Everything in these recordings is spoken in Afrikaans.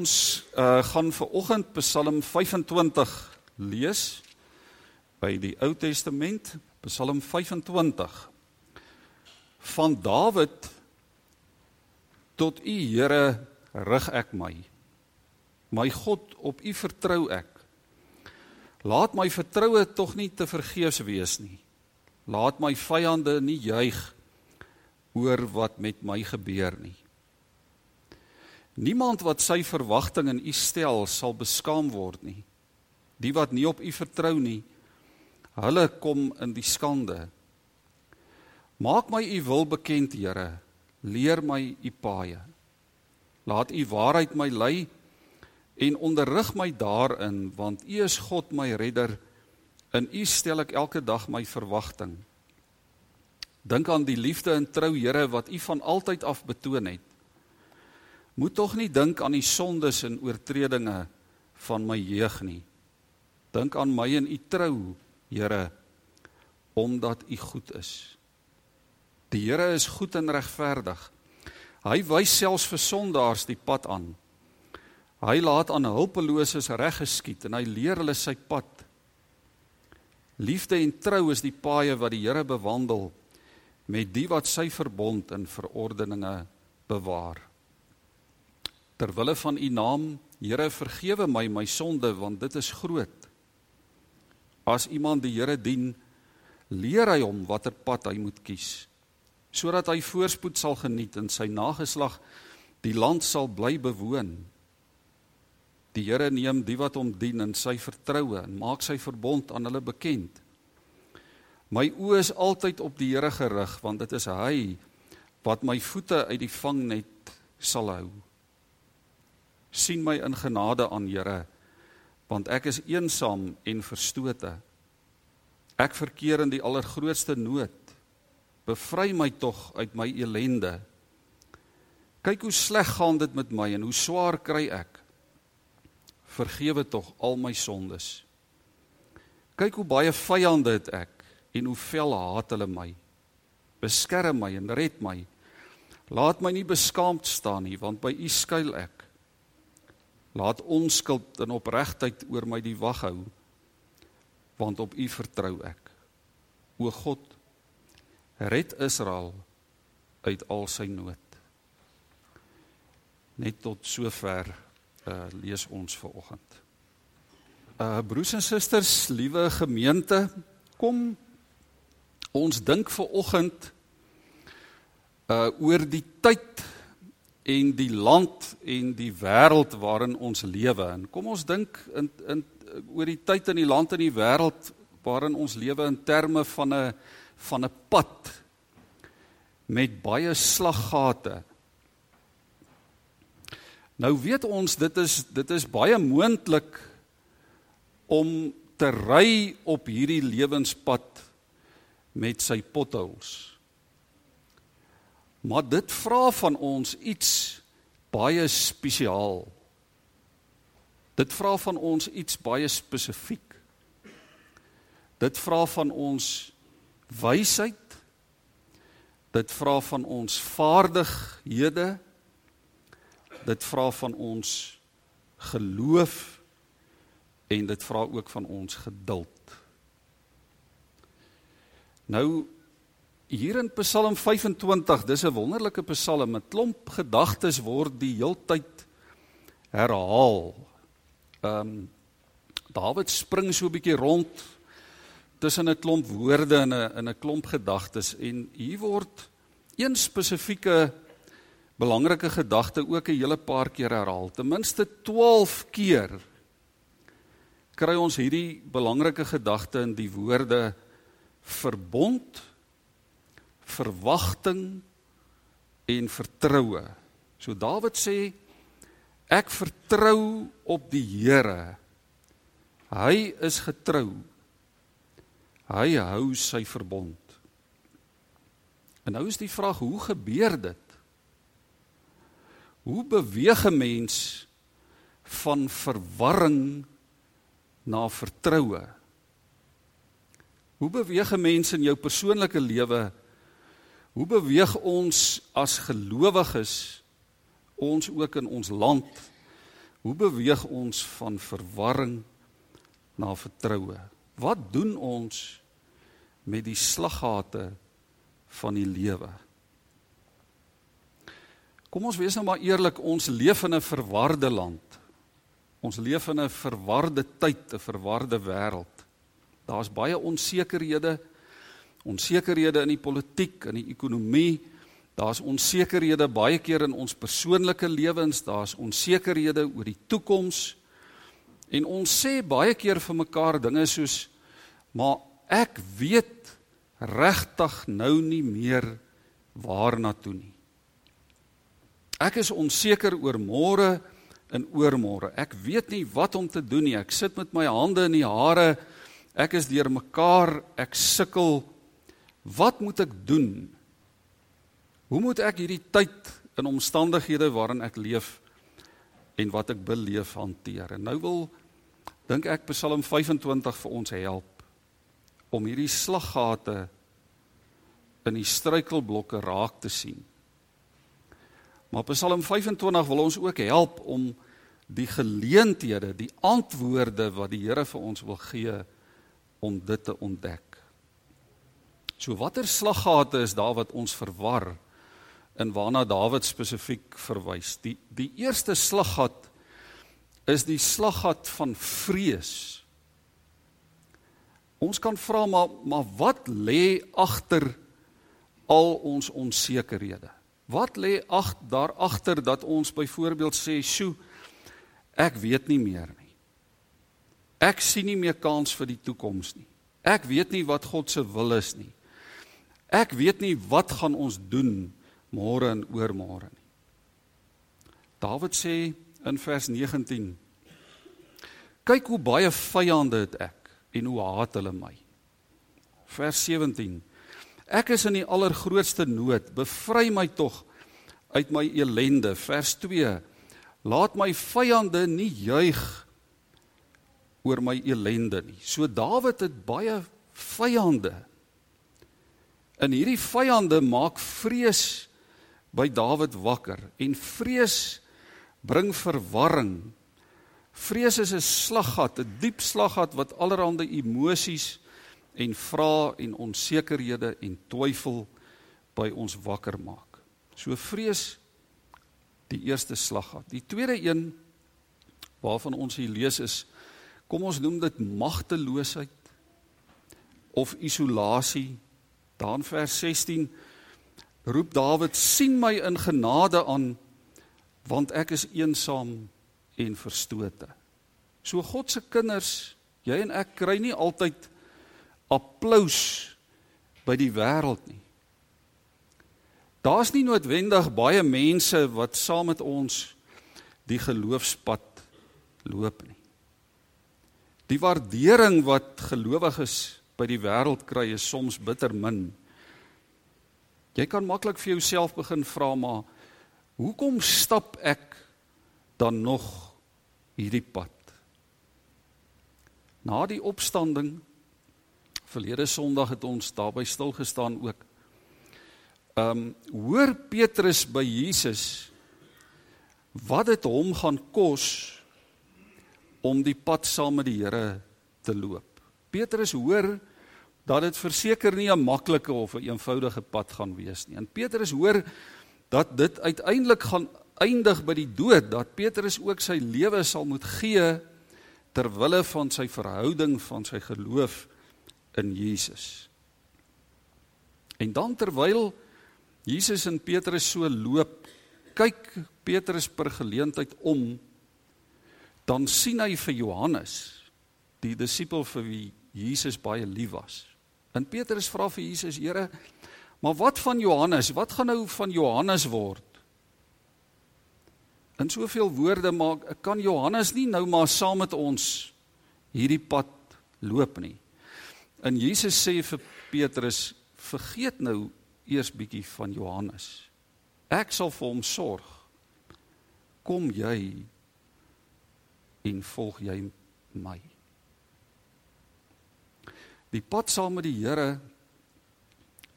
Ons uh, gaan ver oggend Psalm 25 lees by die Ou Testament, Psalm 25. Van Dawid tot U Here rig ek my. My God, op U vertrou ek. Laat my vertroue tog nie te vergeefs wees nie. Laat my vyande nie juig oor wat met my gebeur nie. Niemand wat sy verwagting in U stel sal beskaam word nie. Die wat nie op U vertrou nie, hulle kom in die skande. Maak my U wil bekend, Here. Leer my U paaie. Laat U waarheid my lei en onderrig my daarin, want U is God my redder. In U stel ek elke dag my verwagting. Dink aan die liefde en trou, Here, wat U van altyd af betoon het. Moet tog nie dink aan die sondes en oortredinge van my jeug nie. Dink aan my en U trou, Here, omdat U goed is. Die Here is goed en regverdig. Hy wys selfs vir sondaars die pad aan. Hy laat aan hulpeloses reg geskied en hy leer hulle sy pad. Liefde en trou is die paaie wat die Here bewandel met die wat sy verbond en verordeninge bewaar. Terwille van u naam, Here, vergewe my my sonde want dit is groot. As iemand die Here dien, leer hy hom watter pad hy moet kies sodat hy voorspoed sal geniet en sy nageslag die land sal bly bewoon. Die Here neem die wat hom dien in sy vertroue en maak sy verbond aan hulle bekend. My oë is altyd op die Here gerig want dit is hy wat my voete uit die vangnet sal hou. Sien my in genade aan Here want ek is eensaam en verstote. Ek verkeer in die allergrootste nood. Bevry my tog uit my elende. Kyk hoe sleg gaan dit met my en hoe swaar kry ek. Vergewe tog al my sondes. Kyk hoe baie vyande het ek en hoe fel haat hulle my. Beskerm my en red my. Laat my nie beskaamd staan nie, want by U skuil ek. Laat onskuld en opregtheid oor my die wag hou, want op U vertrou ek. O God, red Israel uit al sy nood. Net tot sover uh lees ons ver oggend. Uh broers en susters, liewe gemeente, kom ons dink ver oggend uh oor die tyd en die land en die wêreld waarin ons lewe. En kom ons dink in in oor die tyd in die land en die wêreld waarin ons lewe in terme van 'n van 'n pad met baie slaggate. Nou weet ons dit is dit is baie moontlik om te ry op hierdie lewenspad met sy potholes. Maar dit vra van ons iets baie spesiaal. Dit vra van ons iets baie spesifiek. Dit vra van ons wysheid. Dit vra van ons vaardighede. Dit vra van ons geloof en dit vra ook van ons geduld. Nou hier in Psalm 25, dis 'n wonderlike Psalm, 'n klomp gedagtes word die heeltyd herhaal. Ehm um, Dawid spring so 'n bietjie rond tussen 'n klomp woorde en 'n in 'n klomp gedagtes en hier word een spesifieke belangrike gedagte ook 'n hele paar keer herhaal. Ten minste 12 keer kry ons hierdie belangrike gedagte in die woorde verbond, verwagting en vertroue. So Dawid sê ek vertrou op die Here. Hy is getrou. Hy hou sy verbond. En nou is die vraag, hoe gebeur dit? Hoe beweeg 'n mens van verwarring na vertroue? Hoe beweeg 'n mens in jou persoonlike lewe? Hoe beweeg ons as gelowiges ons ook in ons land? Hoe beweeg ons van verwarring na vertroue? Wat doen ons met die slaggate van die lewe? Kom ons wees nou maar eerlik, ons leef in 'n verwarde land. Ons leef in 'n verwarde tyd, 'n verwarde wêreld. Daar's baie onsekerhede, onsekerhede in die politiek, in die ekonomie. Daar's onsekerhede baie keer in ons persoonlike lewens, daar's onsekerhede oor die toekoms. En ons sê baie keer vir mekaar dinge soos maar ek weet regtig nou nie meer waarna toe nie. Ek is onseker oor môre en oormôre. Ek weet nie wat om te doen nie. Ek sit met my hande in die hare. Ek is deurmekaar. Ek sukkel. Wat moet ek doen? Hoe moet ek hierdie tyd in omstandighede waarin ek leef en wat ek beleef hanteer? En nou wil dink ek Psalm 25 vir ons help om hierdie slaggate in die struikelblokke raak te sien. Maar Psalm 25 wil ons ook help om die geleenthede, die antwoorde wat die Here vir ons wil gee om dit te ontdek. So watter slaggate is daar wat ons verwar in waarna Dawid spesifiek verwys? Die die eerste slaggat is die slaggat van vrees. Ons kan vra maar maar wat lê agter al ons onsekerhede? Wat lê ag daar agter dat ons byvoorbeeld sê, "Sjoe, ek weet nie meer nie. Ek sien nie meer kans vir die toekoms nie. Ek weet nie wat God se wil is nie. Ek weet nie wat gaan ons doen môre en oormôre nie." Dawid sê in vers 19: "Kyk hoe baie vyande het ek en hoe haat hulle my." Vers 17 Ek is in die allergrootste nood. Bevry my tog uit my elende. Vers 2. Laat my vyande nie juig oor my elende nie. So Dawid het baie vyande. En hierdie vyande maak vrees by Dawid wakker en vrees bring verwarring. Vrees is 'n slaggat, 'n diep slaggat wat allerlei emosies en vrae en onsekerhede en twyfel by ons wakker maak. So vrees die eerste slaggat. Die tweede een waarvan ons hier lees is kom ons noem dit magteloosheid of isolasie. Daar in vers 16 roep Dawid: "Sien my in genade aan, want ek is eensaam en verstote." So God se kinders, jy en ek kry nie altyd applous by die wêreld nie. Daar's nie noodwendig baie mense wat saam met ons die geloofspad loop nie. Die waardering wat gelowiges by die wêreld kry is soms bitter min. Jy kan maklik vir jouself begin vra maar hoekom stap ek dan nog hierdie pad? Na die opstanding Verlede Sondag het ons daarby stil gestaan ook. Ehm um, hoor Petrus by Jesus wat dit hom gaan kos om die pad saam met die Here te loop. Petrus hoor dat dit verseker nie 'n maklike of 'n eenvoudige pad gaan wees nie. En Petrus hoor dat dit uiteindelik gaan eindig by die dood, dat Petrus ook sy lewe sal moet gee ter wille van sy verhouding, van sy geloof in Jesus. En dan terwyl Jesus en Petrus so loop, kyk Petrus per geleentheid om dan sien hy vir Johannes, die disipel vir wie Jesus baie lief was. En Petrus vra vir Jesus: "Here, maar wat van Johannes? Wat gaan nou van Johannes word?" In soveel woorde maak kan Johannes nie nou maar saam met ons hierdie pad loop nie. En Jesus sê vir Petrus: "Vergeet nou eers bietjie van Johannes. Ek sal vir hom sorg. Kom jy en volg jy my." Die pad saam met die Here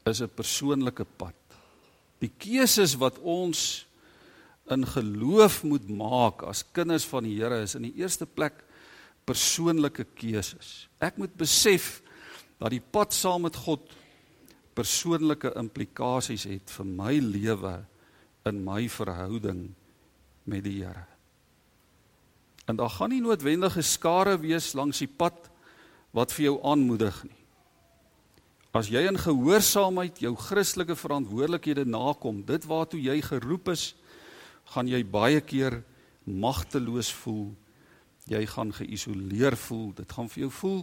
is 'n persoonlike pad. Die keuses wat ons in geloof moet maak as kinders van die Here is in die eerste plek persoonlike keuses. Ek moet besef dat die pad saam met God persoonlike implikasies het vir my lewe in my verhouding met die Here. En daar gaan nie noodwendige skare wees langs die pad wat vir jou aanmoedig nie. As jy in gehoorsaamheid jou Christelike verantwoordelikhede nakom, dit waartoe jy geroep is, gaan jy baie keer magteloos voel. Jy gaan geïsoleer voel. Dit gaan vir jou voel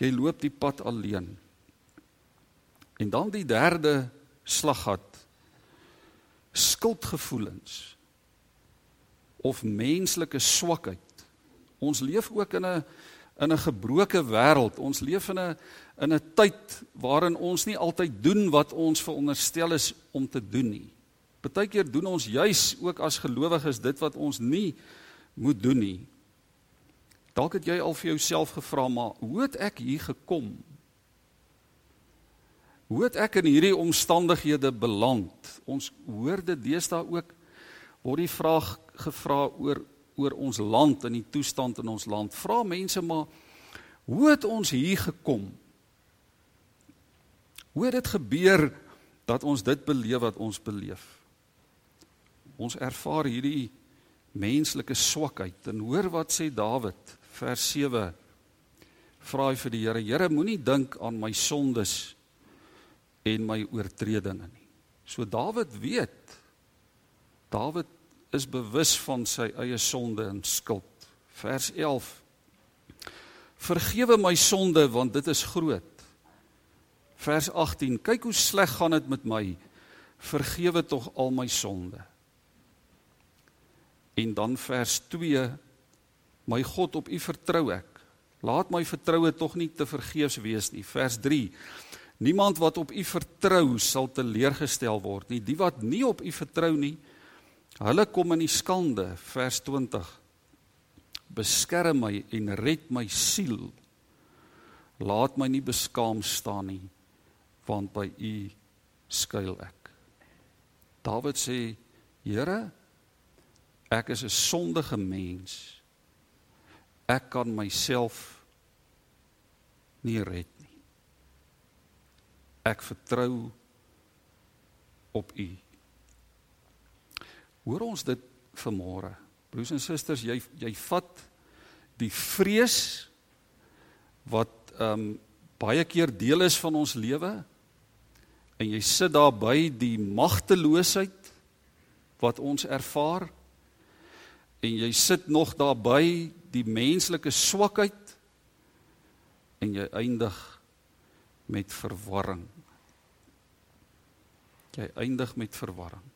jy loop die pad alleen. En dan die derde slaggat. Skuldgevoelens of menslike swakheid. Ons leef ook in 'n in 'n gebroke wêreld. Ons leef in 'n in 'n tyd waarin ons nie altyd doen wat ons veronderstel is om te doen nie. Partykeer doen ons juis ook as gelowiges dit wat ons nie moet doen nie. Dalk het jy al vir jouself gevra, maar hoe het ek hier gekom? Hoe het ek in hierdie omstandighede beland? Ons hoor dit deesdae ook word die vraag gevra oor oor ons land en die toestand in ons land. Vra mense maar hoe het ons hier gekom? Hoe het dit gebeur dat ons dit beleef wat ons beleef? Ons ervaar hierdie menslike swakheid en hoor wat sê Dawid vers 7 vra hy vir die Here Here moenie dink aan my sondes en my oortredinge nie. So Dawid weet Dawid is bewus van sy eie sonde en skuld. Vers 11 Vergewe my sonde want dit is groot. Vers 18 Kyk hoe sleg gaan dit met my. Vergewe tog al my sonde. En dan vers 2 My God op U vertrou ek. Laat my vertroue tog nie te vergeefs wees nie. Vers 3 Niemand wat op U vertrou sal teleurgestel word nie. Die wat nie op U vertrou nie, Hulle kom in die skande vers 20. Beskerm my en red my siel. Laat my nie beskaam staan nie want by U skuil ek. Dawid sê: Here, ek is 'n sondige mens. Ek kan myself nie red nie. Ek vertrou op U. Hoor ons dit vanmôre. Broers en susters, jy jy vat die vrees wat ehm um, baie keer deel is van ons lewe en jy sit daar by die magteloosheid wat ons ervaar en jy sit nog daar by die menslike swakheid en jy eindig met verwarring. Jy eindig met verwarring.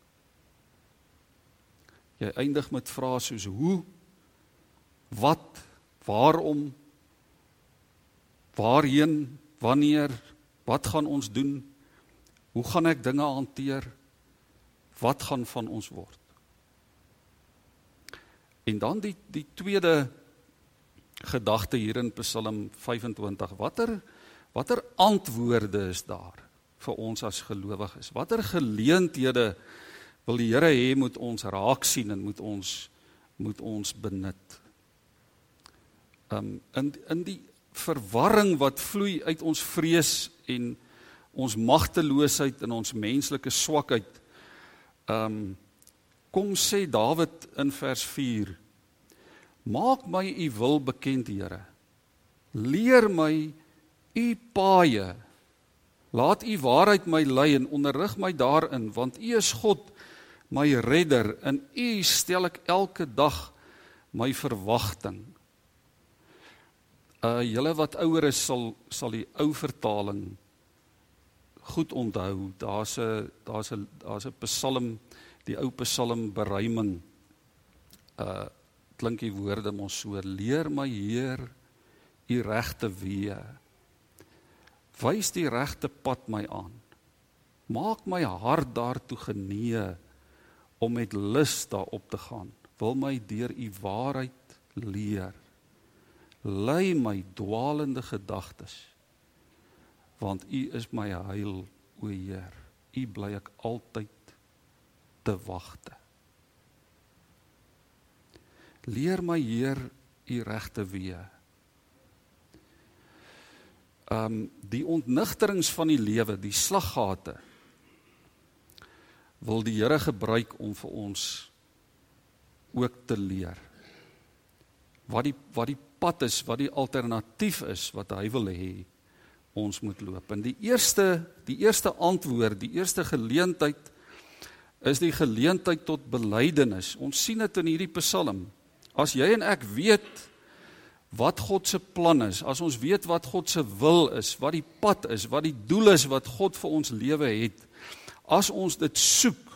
Jy eindig met vrae soos hoe? Wat? Waarom? Waarheen? Wanneer? Wat gaan ons doen? Hoe gaan ek dinge hanteer? Wat gaan van ons word? En dan die die tweede gedagte hier in Psalm 25 watter watter antwoorde is daar vir ons as gelowiges? Watter geleenthede wil die Here hê moet ons raak sien en moet ons moet ons benut. Um in in die verwarring wat vloei uit ons vrees en ons magteloosheid en ons menslike swakheid. Um kom sê Dawid in vers 4 Maak my u wil bekend, Here. Leer my u paaie. Laat u waarheid my lei en onderrig my daarin, want u is God my redder in u stel ek elke dag my verwagting. Uh julle wat ouer is sal sal die ou vertaling goed onthou. Daar's 'n daar's 'n daar's 'n Psalm, die ou Psalm beruiming. Uh klink die woorde mos so: Leer my Heer u regte weë. Wys die regte pad my aan. Maak my hart daartoe genee om met lus daarop te gaan. Wil my deur u waarheid leer. Lei my dwaalende gedagtes. Want u is my heil, o Heer. U bly ek altyd te wagte. Leer my Heer u regte weë. Um die ontnigterings van die lewe, die slaggate wil die Here gebruik om vir ons ook te leer. Wat die wat die pad is, wat die alternatief is wat hy wil hê ons moet loop. En die eerste die eerste antwoord, die eerste geleentheid is die geleentheid tot belydenis. Ons sien dit in hierdie Psalm. As jy en ek weet wat God se plan is, as ons weet wat God se wil is, wat die pad is, wat die doel is wat God vir ons lewe het, as ons dit soek,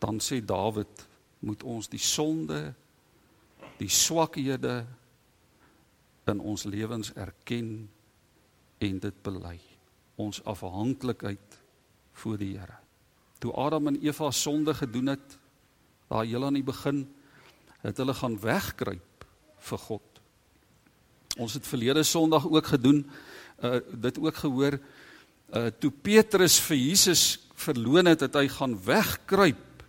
dan sê Dawid, moet ons die sonde, die swakhede in ons lewens erken en dit bely. Ons afhanklikheid voor die Here. Toe Adam en Eva sonde gedoen het, daar heel aan die begin, het hulle gaan wegkruip vir God. Ons het verlede Sondag ook gedoen, uh dit ook gehoor, uh toe Petrus vir Jesus verloon het, het hy gaan wegkruip.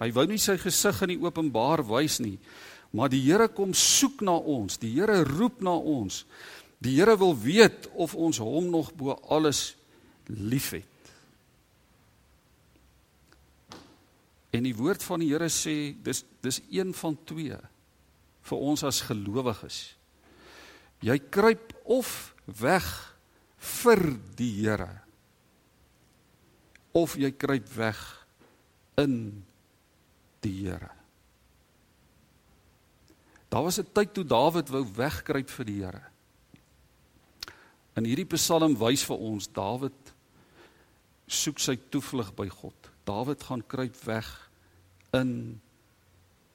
Hy wou nie sy gesig in die openbaar wys nie. Maar die Here kom soek na ons. Die Here roep na ons. Die Here wil weet of ons hom nog bo alles liefhet. En die woord van die Here sê dis dis een van twee vir ons as gelowiges. Jy kruip of weg vir die Here of jy kruip weg in die Here. Daar was 'n tyd toe Dawid wou wegkruip vir die Here. In hierdie Psalm wys vir ons Dawid soek sy toevlug by God. Dawid gaan kruip weg in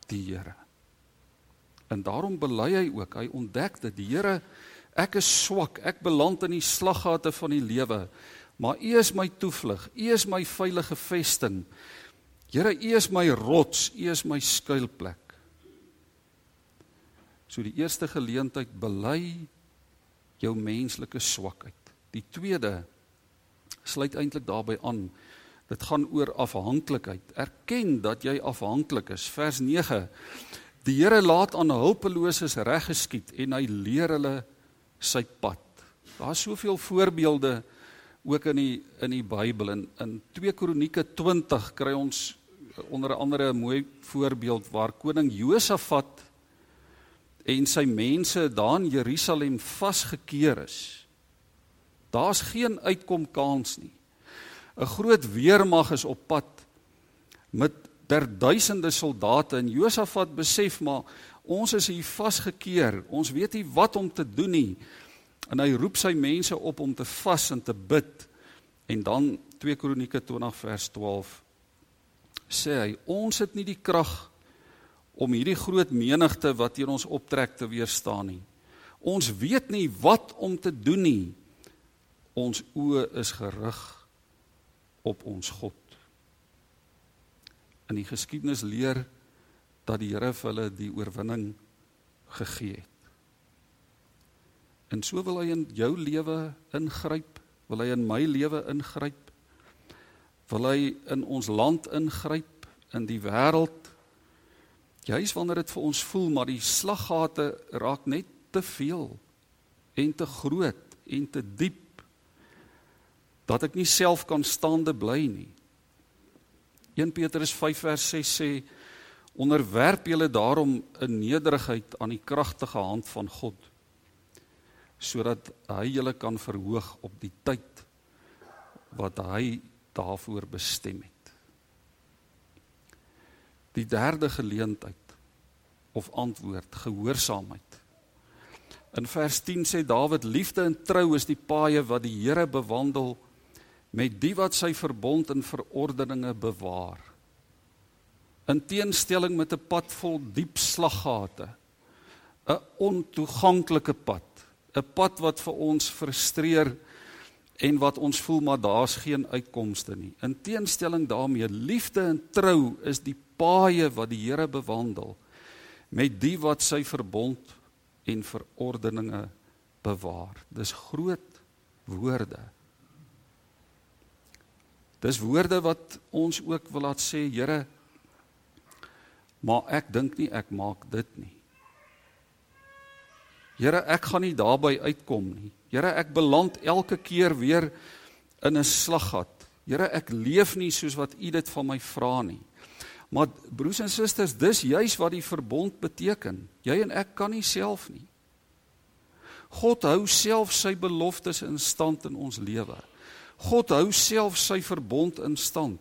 die Here. En daarom bely hy ook, hy ontdek dat die Here ek is swak, ek beland in die slaggate van die lewe, maar U is my toevlug, U is my veilige vesting. Here, U is my rots, U is my skuilplek. So die eerste geleentheid bely jou menslike swakheid. Die tweede sluit eintlik daarbey aan Dit gaan oor afhanklikheid. Erken dat jy afhanklik is. Vers 9. Die Here laat aan hulpeloses reg geskied en hy leer hulle sy pad. Daar's soveel voorbeelde ook in die in die Bybel en in 2 Kronieke 20 kry ons onder andere 'n mooi voorbeeld waar koning Josafat en sy mense daar in Jerusalem vasgekeer is. Daar's geen uitkom kans nie. 'n groot weermag is op pad met ter duisende soldate en Josafat besef maar ons is hier vasgekeer. Ons weet nie wat om te doen nie. En hy roep sy mense op om te vas en te bid. En dan 2 Kronieke 20 vers 12 sê hy ons het nie die krag om hierdie groot menigte wat teen ons optrek te weerstaan nie. Ons weet nie wat om te doen nie. Ons oë is gerig op ons God. In die geskiedenis leer dat die Here vir hulle die oorwinning gegee het. En so wil hy in jou lewe ingryp, wil hy in my lewe ingryp. Wil hy in ons land ingryp, in die wêreld. Juis wanneer dit vir ons voel maar die slaggate raak net te veel en te groot en te diep dat ek nie self kan staande bly nie. 1 Petrus 5 vers 6 sê onderwerp julle daarom in nederigheid aan die kragtige hand van God sodat hy julle kan verhoog op die tyd wat hy daarvoor bestem het. Die derde geleentheid of antwoord gehoorsaamheid. In vers 10 sê Dawid liefde en trou is die paaie wat die Here bewandel met die wat sy verbond en verordeninge bewaar. In teenstelling met 'n pad vol diep slaggate, 'n ontoeganklike pad, 'n pad wat vir ons frustreer en wat ons voel maar daar's geen uitkomste nie. In teenstelling daarmee, liefde en trou is die paaie wat die Here bewandel met die wat sy verbond en verordeninge bewaar. Dis groot woorde. Dis woorde wat ons ook wil laat sê, Here, Maar ek dink nie ek maak dit nie. Here, ek gaan nie daarby uitkom nie. Here, ek beland elke keer weer in 'n slaggat. Here, ek leef nie soos wat U dit van my vra nie. Maar broers en susters, dis juis wat die verbond beteken. Jy en ek kan nie self nie. God hou self sy beloftes in stand in ons lewe. God hou self sy verbond in stand.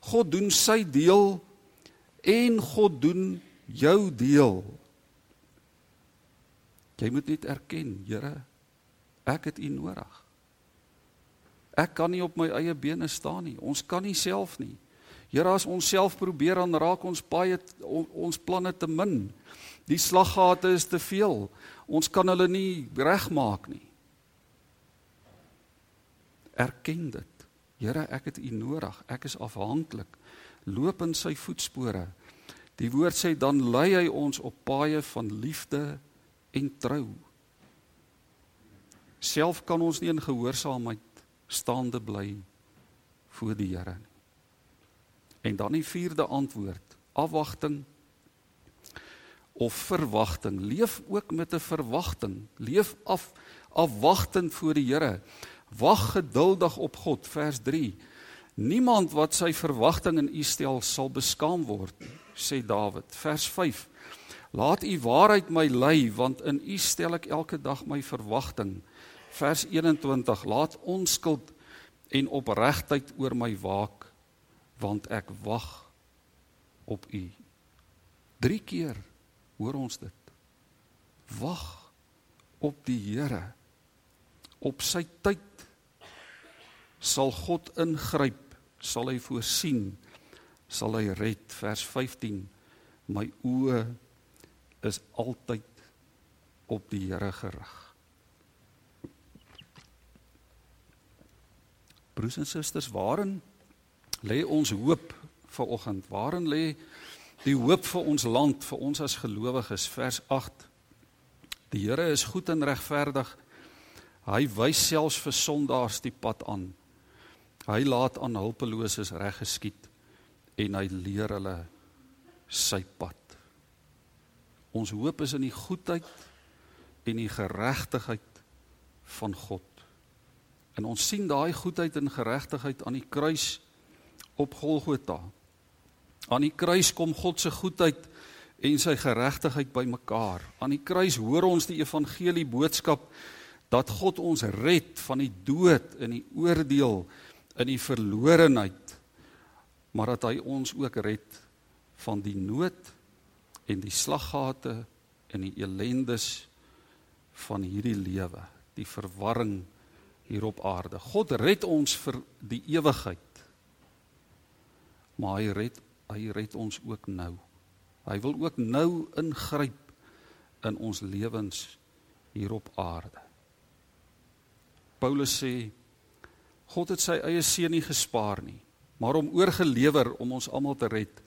God doen sy deel en God doen jou deel. Jy moet net erken, Here, ek het U nodig. Ek kan nie op my eie bene staan nie. Ons kan nie self nie. Here, as ons self probeer dan raak ons baie ons planne te min. Die slaggate is te veel. Ons kan hulle nie regmaak nie. Erken dit. Here, ek het U nodig. Ek is afhanklik. Loop in sy voetspore. Die woord sê dan lei hy ons op paaie van liefde en trou. Self kan ons nie in gehoorsaamheid staande bly voor die Here nie. En dan die vierde antwoord, afwagting of verwagting. Leef ook met 'n verwagting. Leef af afwagtend voor die Here. Wag geduldig op God vers 3. Niemand wat sy verwagting in U stel sal beskaam word, sê Dawid. Vers 5. Laat U waarheid my lei want in U stel ek elke dag my verwagting. Vers 21. Laat onskuld en opregtheid oor my waak want ek wag op U. 3 keer Hoor ons dit? Wag op die Here. Op sy tyd sal God ingryp, sal hy voorsien, sal hy red. Vers 15. My oë is altyd op die Here gerig. Broers en susters, waarin lê ons hoop vir oggend? Waarin lê Die hoop vir ons land, vir ons as gelowiges, vers 8. Die Here is goed en regverdig. Hy wys selfs vir sondaars die pad aan. Hy laat aan hulpeloses reg geskied en hy leer hulle sy pad. Ons hoop is in die goedheid en die geregtigheid van God. En ons sien daai goedheid en geregtigheid aan die kruis op Golgotha. Aan die kruis kom God se goedheid en sy geregtigheid bymekaar. Aan die kruis hoor ons die evangelie boodskap dat God ons red van die dood en die oordeel in die verlorenheid, maar dat hy ons ook red van die nood en die slaggate en die elendes van hierdie lewe, die verwarring hier op aarde. God red ons vir die ewigheid. Maar hy red hy red ons ook nou. Hy wil ook nou ingryp in ons lewens hier op aarde. Paulus sê God het sy eie seun nie gespaar nie, maar hom oorgelewer om ons almal te red.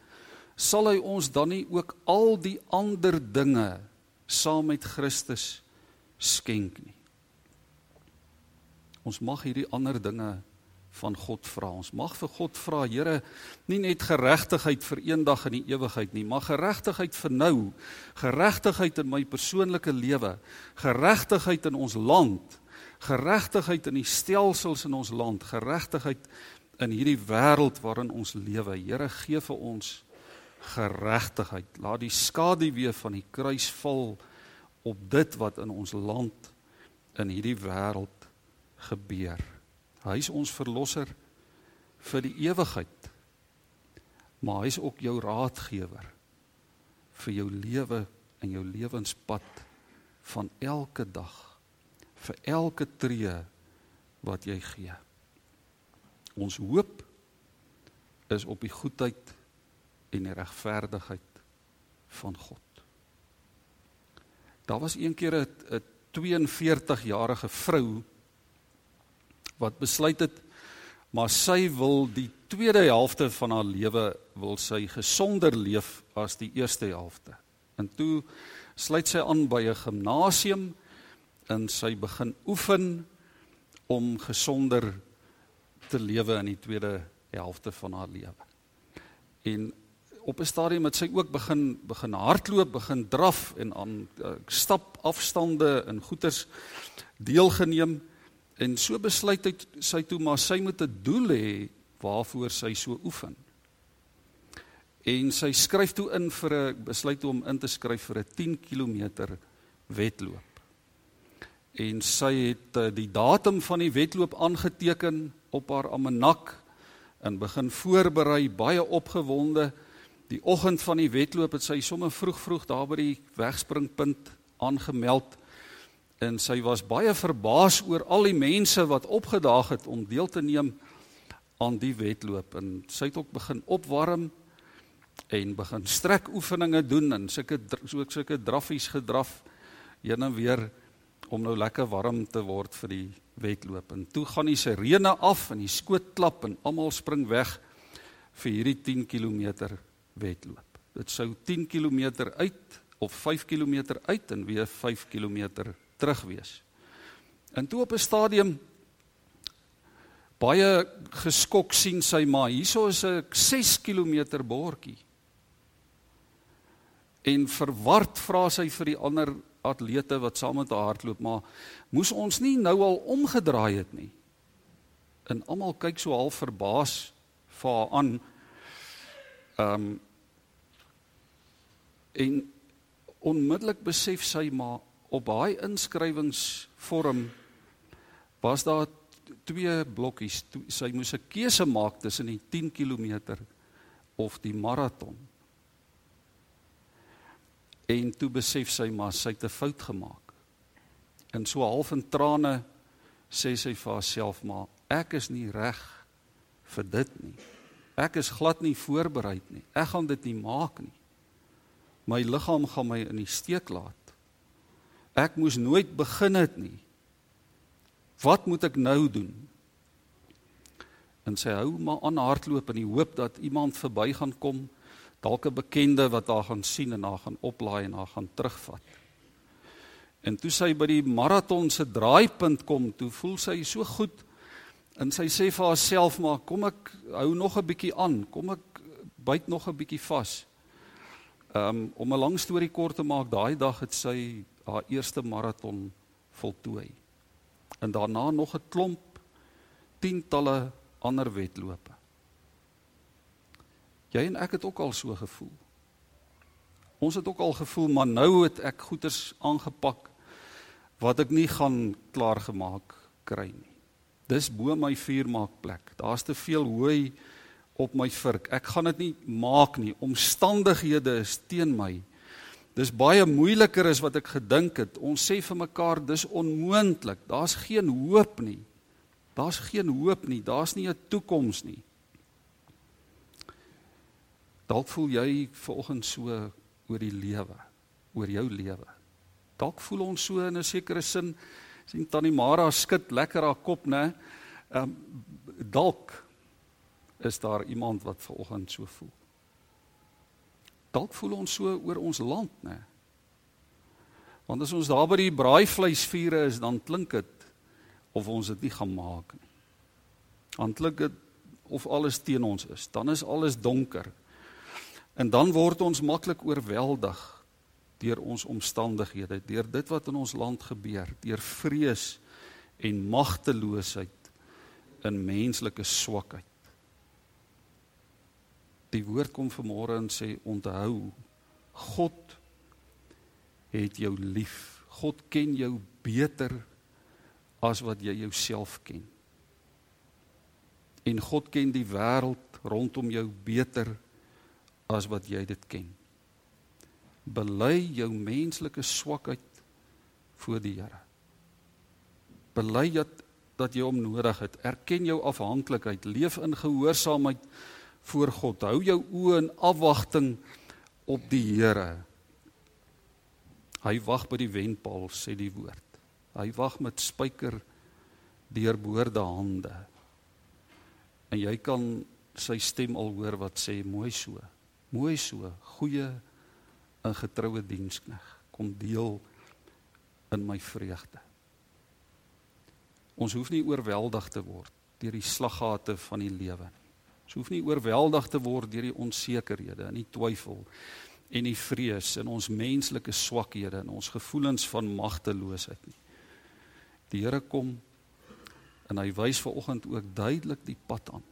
Sal hy ons dan nie ook al die ander dinge saam met Christus skenk nie? Ons mag hierdie ander dinge van God vra. Ons mag vir God vra, Here, nie net geregtigheid vir eendag in die ewigheid nie, maar geregtigheid vir nou, geregtigheid in my persoonlike lewe, geregtigheid in ons land, geregtigheid in die stelsels in ons land, geregtigheid in hierdie wêreld waarin ons lewe. Here, gee vir ons geregtigheid. Laat die skaduwee van die kruis val op dit wat in ons land in hierdie wêreld gebeur. Hy is ons verlosser vir die ewigheid. Maar hy is ook jou raadgewer vir jou lewe en jou lewenspad van elke dag vir elke tree wat jy gee. Ons hoop is op die goedheid en die regverdigheid van God. Daar was eendag 'n 42-jarige vrou wat besluit het maar sy wil die tweede helfte van haar lewe wil sy gesonder leef as die eerste helfte. En toe sluit sy aan by 'n gimnasium en sy begin oefen om gesonder te lewe in die tweede helfte van haar lewe. En op 'n stadium het sy ook begin begin hardloop, begin draf en aan uh, stap afstande in goeters deelgeneem en so besluit hy sy toe maar sy moet 'n doel hê waarvoor sy so oefen. En sy skryf toe in vir 'n besluit om in te skryf vir 'n 10 km wedloop. En sy het uh, die datum van die wedloop aangeteken op haar almanak en begin voorberei, baie opgewonde. Die oggend van die wedloop het sy sommer vroeg vroeg daar by die wegspringpunt aangemeld en sy was baie verbaas oor al die mense wat opgedaag het om deel te neem aan die wedloop en sy het ook begin opwarm en begin strek oefeninge doen en sulke so sulke draffies gedraf heen en weer om nou lekker warm te word vir die wedloop. En toe gaan die sirene af en die skoot klap en almal spring weg vir hierdie 10 km wedloop. Dit sou 10 km uit of 5 km uit en weer 5 km terug wees. En toe op 'n stadium baie geskok sien sy maar hierso is 'n 6 km bordjie. En verward vra sy vir die ander atlete wat saam met haar hardloop, maar moes ons nie nou al omgedraai het nie. En almal kyk so half verbaas vir haar aan. Ehm um, en onmiddellik besef sy maar op daai inskrywingsvorm was daar twee blokkies. Sy moes 'n keuse maak tussen die 10 km of die maraton. En toe besef sy maar sy het 'n fout gemaak. En so half in trane sê sy vir haarself maar ek is nie reg vir dit nie. Ek is glad nie voorberei nie. Ek gaan dit nie maak nie. My liggaam gaan my in die steek laat. Ek moes nooit begin het nie. Wat moet ek nou doen? En sy hou maar aan hardloop in die hoop dat iemand verby gaan kom dalk 'n bekende wat haar gaan sien en haar gaan oplaai en haar gaan terugvat. En toe sy by die maraton se draaipunt kom, toe voel sy so goed en sy sê vir haarself maar kom ek hou nog 'n bietjie aan, kom ek byt nog 'n bietjie vas. Um om 'n lang storie kort te maak, daai dag het sy haar eerste maraton voltooi. En daarna nog 'n klomp tientalle ander wedlope. Jy en ek het ook al so gevoel. Ons het ook al gevoel maar nou het ek goeders aangepak wat ek nie gaan klaargemaak kry nie. Dis bo my vuurmaakplek. Daar's te veel hooi op my vurk. Ek gaan dit nie maak nie. Omstandighede is teen my. Dis baie moeiliker as wat ek gedink het. Ons sê vir mekaar dis onmoontlik. Daar's geen hoop nie. Daar's geen hoop nie. Daar's nie 'n toekoms nie. Dalk voel jy vanoggend so oor die lewe, oor jou lewe. Dalk voel ons so in 'n sekere sin sien Tannie Mara skud lekker haar kop, né? Ehm um, dalk is daar iemand wat vanoggend so voel. Dalk voel ons so oor ons land, né? Want as ons daar by die braaivleisvure is, dan klink dit of ons dit nie gaan maak nie. Dan klink dit of alles teen ons is. Dan is alles donker. En dan word ons maklik oorweldig deur ons omstandighede, deur dit wat in ons land gebeur, deur vrees en magteloosheid in menslike swakheid. Die woord kom vanmôre en sê onthou God het jou lief. God ken jou beter as wat jy jouself ken. En God ken die wêreld rondom jou beter as wat jy dit ken. Bely jou menslike swakheid voor die Here. Bely dat dat jy hom nodig het. Erken jou afhanklikheid, leef in gehoorsaamheid voor God. Hou jou oë in afwagting op die Here. Hy wag by die wenpaal, sê die woord. Hy wag met spyker deurboorde hande. En jy kan sy stem al hoor wat sê mooi so. Mooi so, goeie en getroue dienskneg, kom deel in my vreugde. Ons hoef nie oorweldig te word deur die slaggate van die lewe nie. Ons hoef nie oorweldig te word deur die onsekerhede en die twyfel en die vrees en ons menslike swakhede en ons gevoelens van magteloosheid nie. Die Here kom en hy wys ver oggend ook duidelik die pad aan.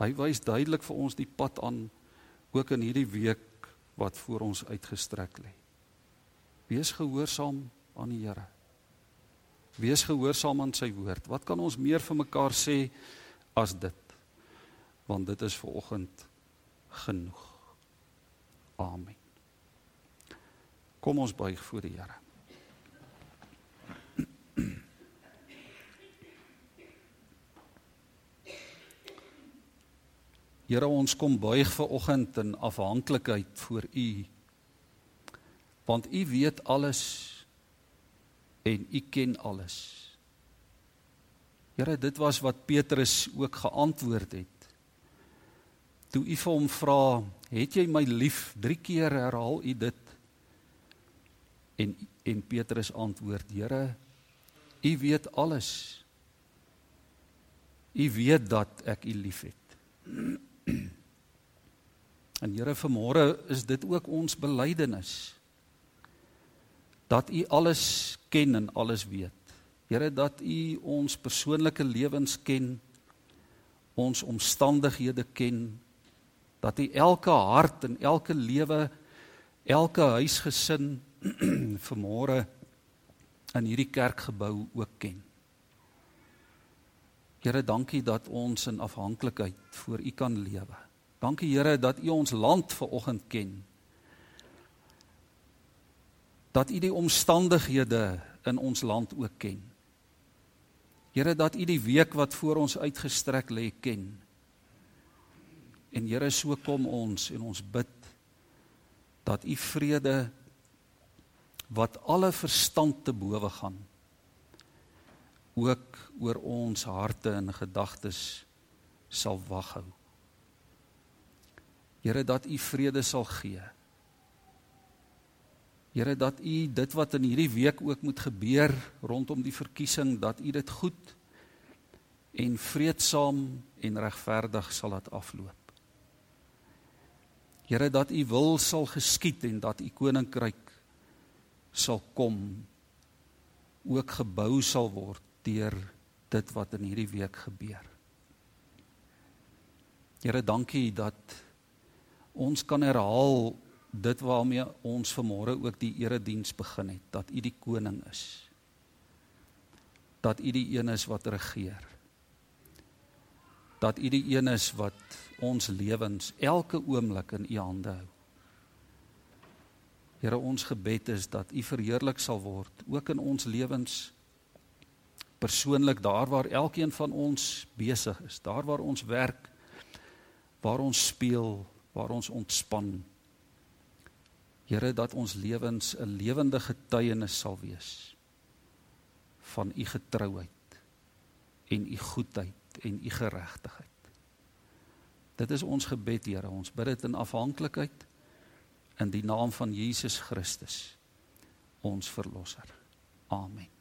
Hy wys duidelik vir ons die pad aan ook in hierdie week wat voor ons uitgestrek lê. Wees gehoorsaam aan die Here. Wees gehoorsaam aan sy woord. Wat kan ons meer vir mekaar sê as dit? Want dit is ver oggend genoeg. Amen. Kom ons buig voor die Here. Here ons kom buig ver oggend in afhanklikheid voor U. Want U weet alles en U ken alles. Here, dit was wat Petrus ook geantwoord het. Toe U vir hom vra, "Het jy my lief?" 3 keer herhaal U dit. En en Petrus antwoord, "Here, U weet alles. U weet dat ek U liefhet." En Here vanmôre is dit ook ons belydenis dat U alles ken en alles weet. Here dat U ons persoonlike lewens ken, ons omstandighede ken, dat U elke hart en elke lewe, elke huisgesin vanmôre in hierdie kerkgebou ook ken. Here, dankie dat ons in afhanklikheid voor U kan lewe. Dankie Here dat U ons land ver oggend ken. Dat U die omstandighede in ons land ook ken. Here dat U die week wat voor ons uitgestrek lê ken. En Here so kom ons en ons bid dat U vrede wat alle verstand te bowe gaan ook oor ons harte en gedagtes sal waghou. Here dat U vrede sal gee. Here dat U dit wat in hierdie week ook moet gebeur rondom die verkiesing dat U dit goed en vreedsaam en regverdig sal laat afloop. Here dat U wil sal geskied en dat U koninkryk sal kom ook gebou sal word deur dit wat in hierdie week gebeur. Here dankie dat ons kan herhaal dit waarmee ons vanmôre ook die erediens begin het dat u die koning is. Dat u die een is wat regeer. Dat u die een is wat ons lewens elke oomblik in u hande hou. Here ons gebed is dat u verheerlik sal word ook in ons lewens persoonlik daar waar elkeen van ons besig is daar waar ons werk waar ons speel waar ons ontspan. Here dat ons lewens 'n lewende getuienis sal wees van u getrouheid en u goedheid en u geregtigheid. Dit is ons gebed, Here. Ons bid dit in afhanklikheid in die naam van Jesus Christus, ons verlosser. Amen.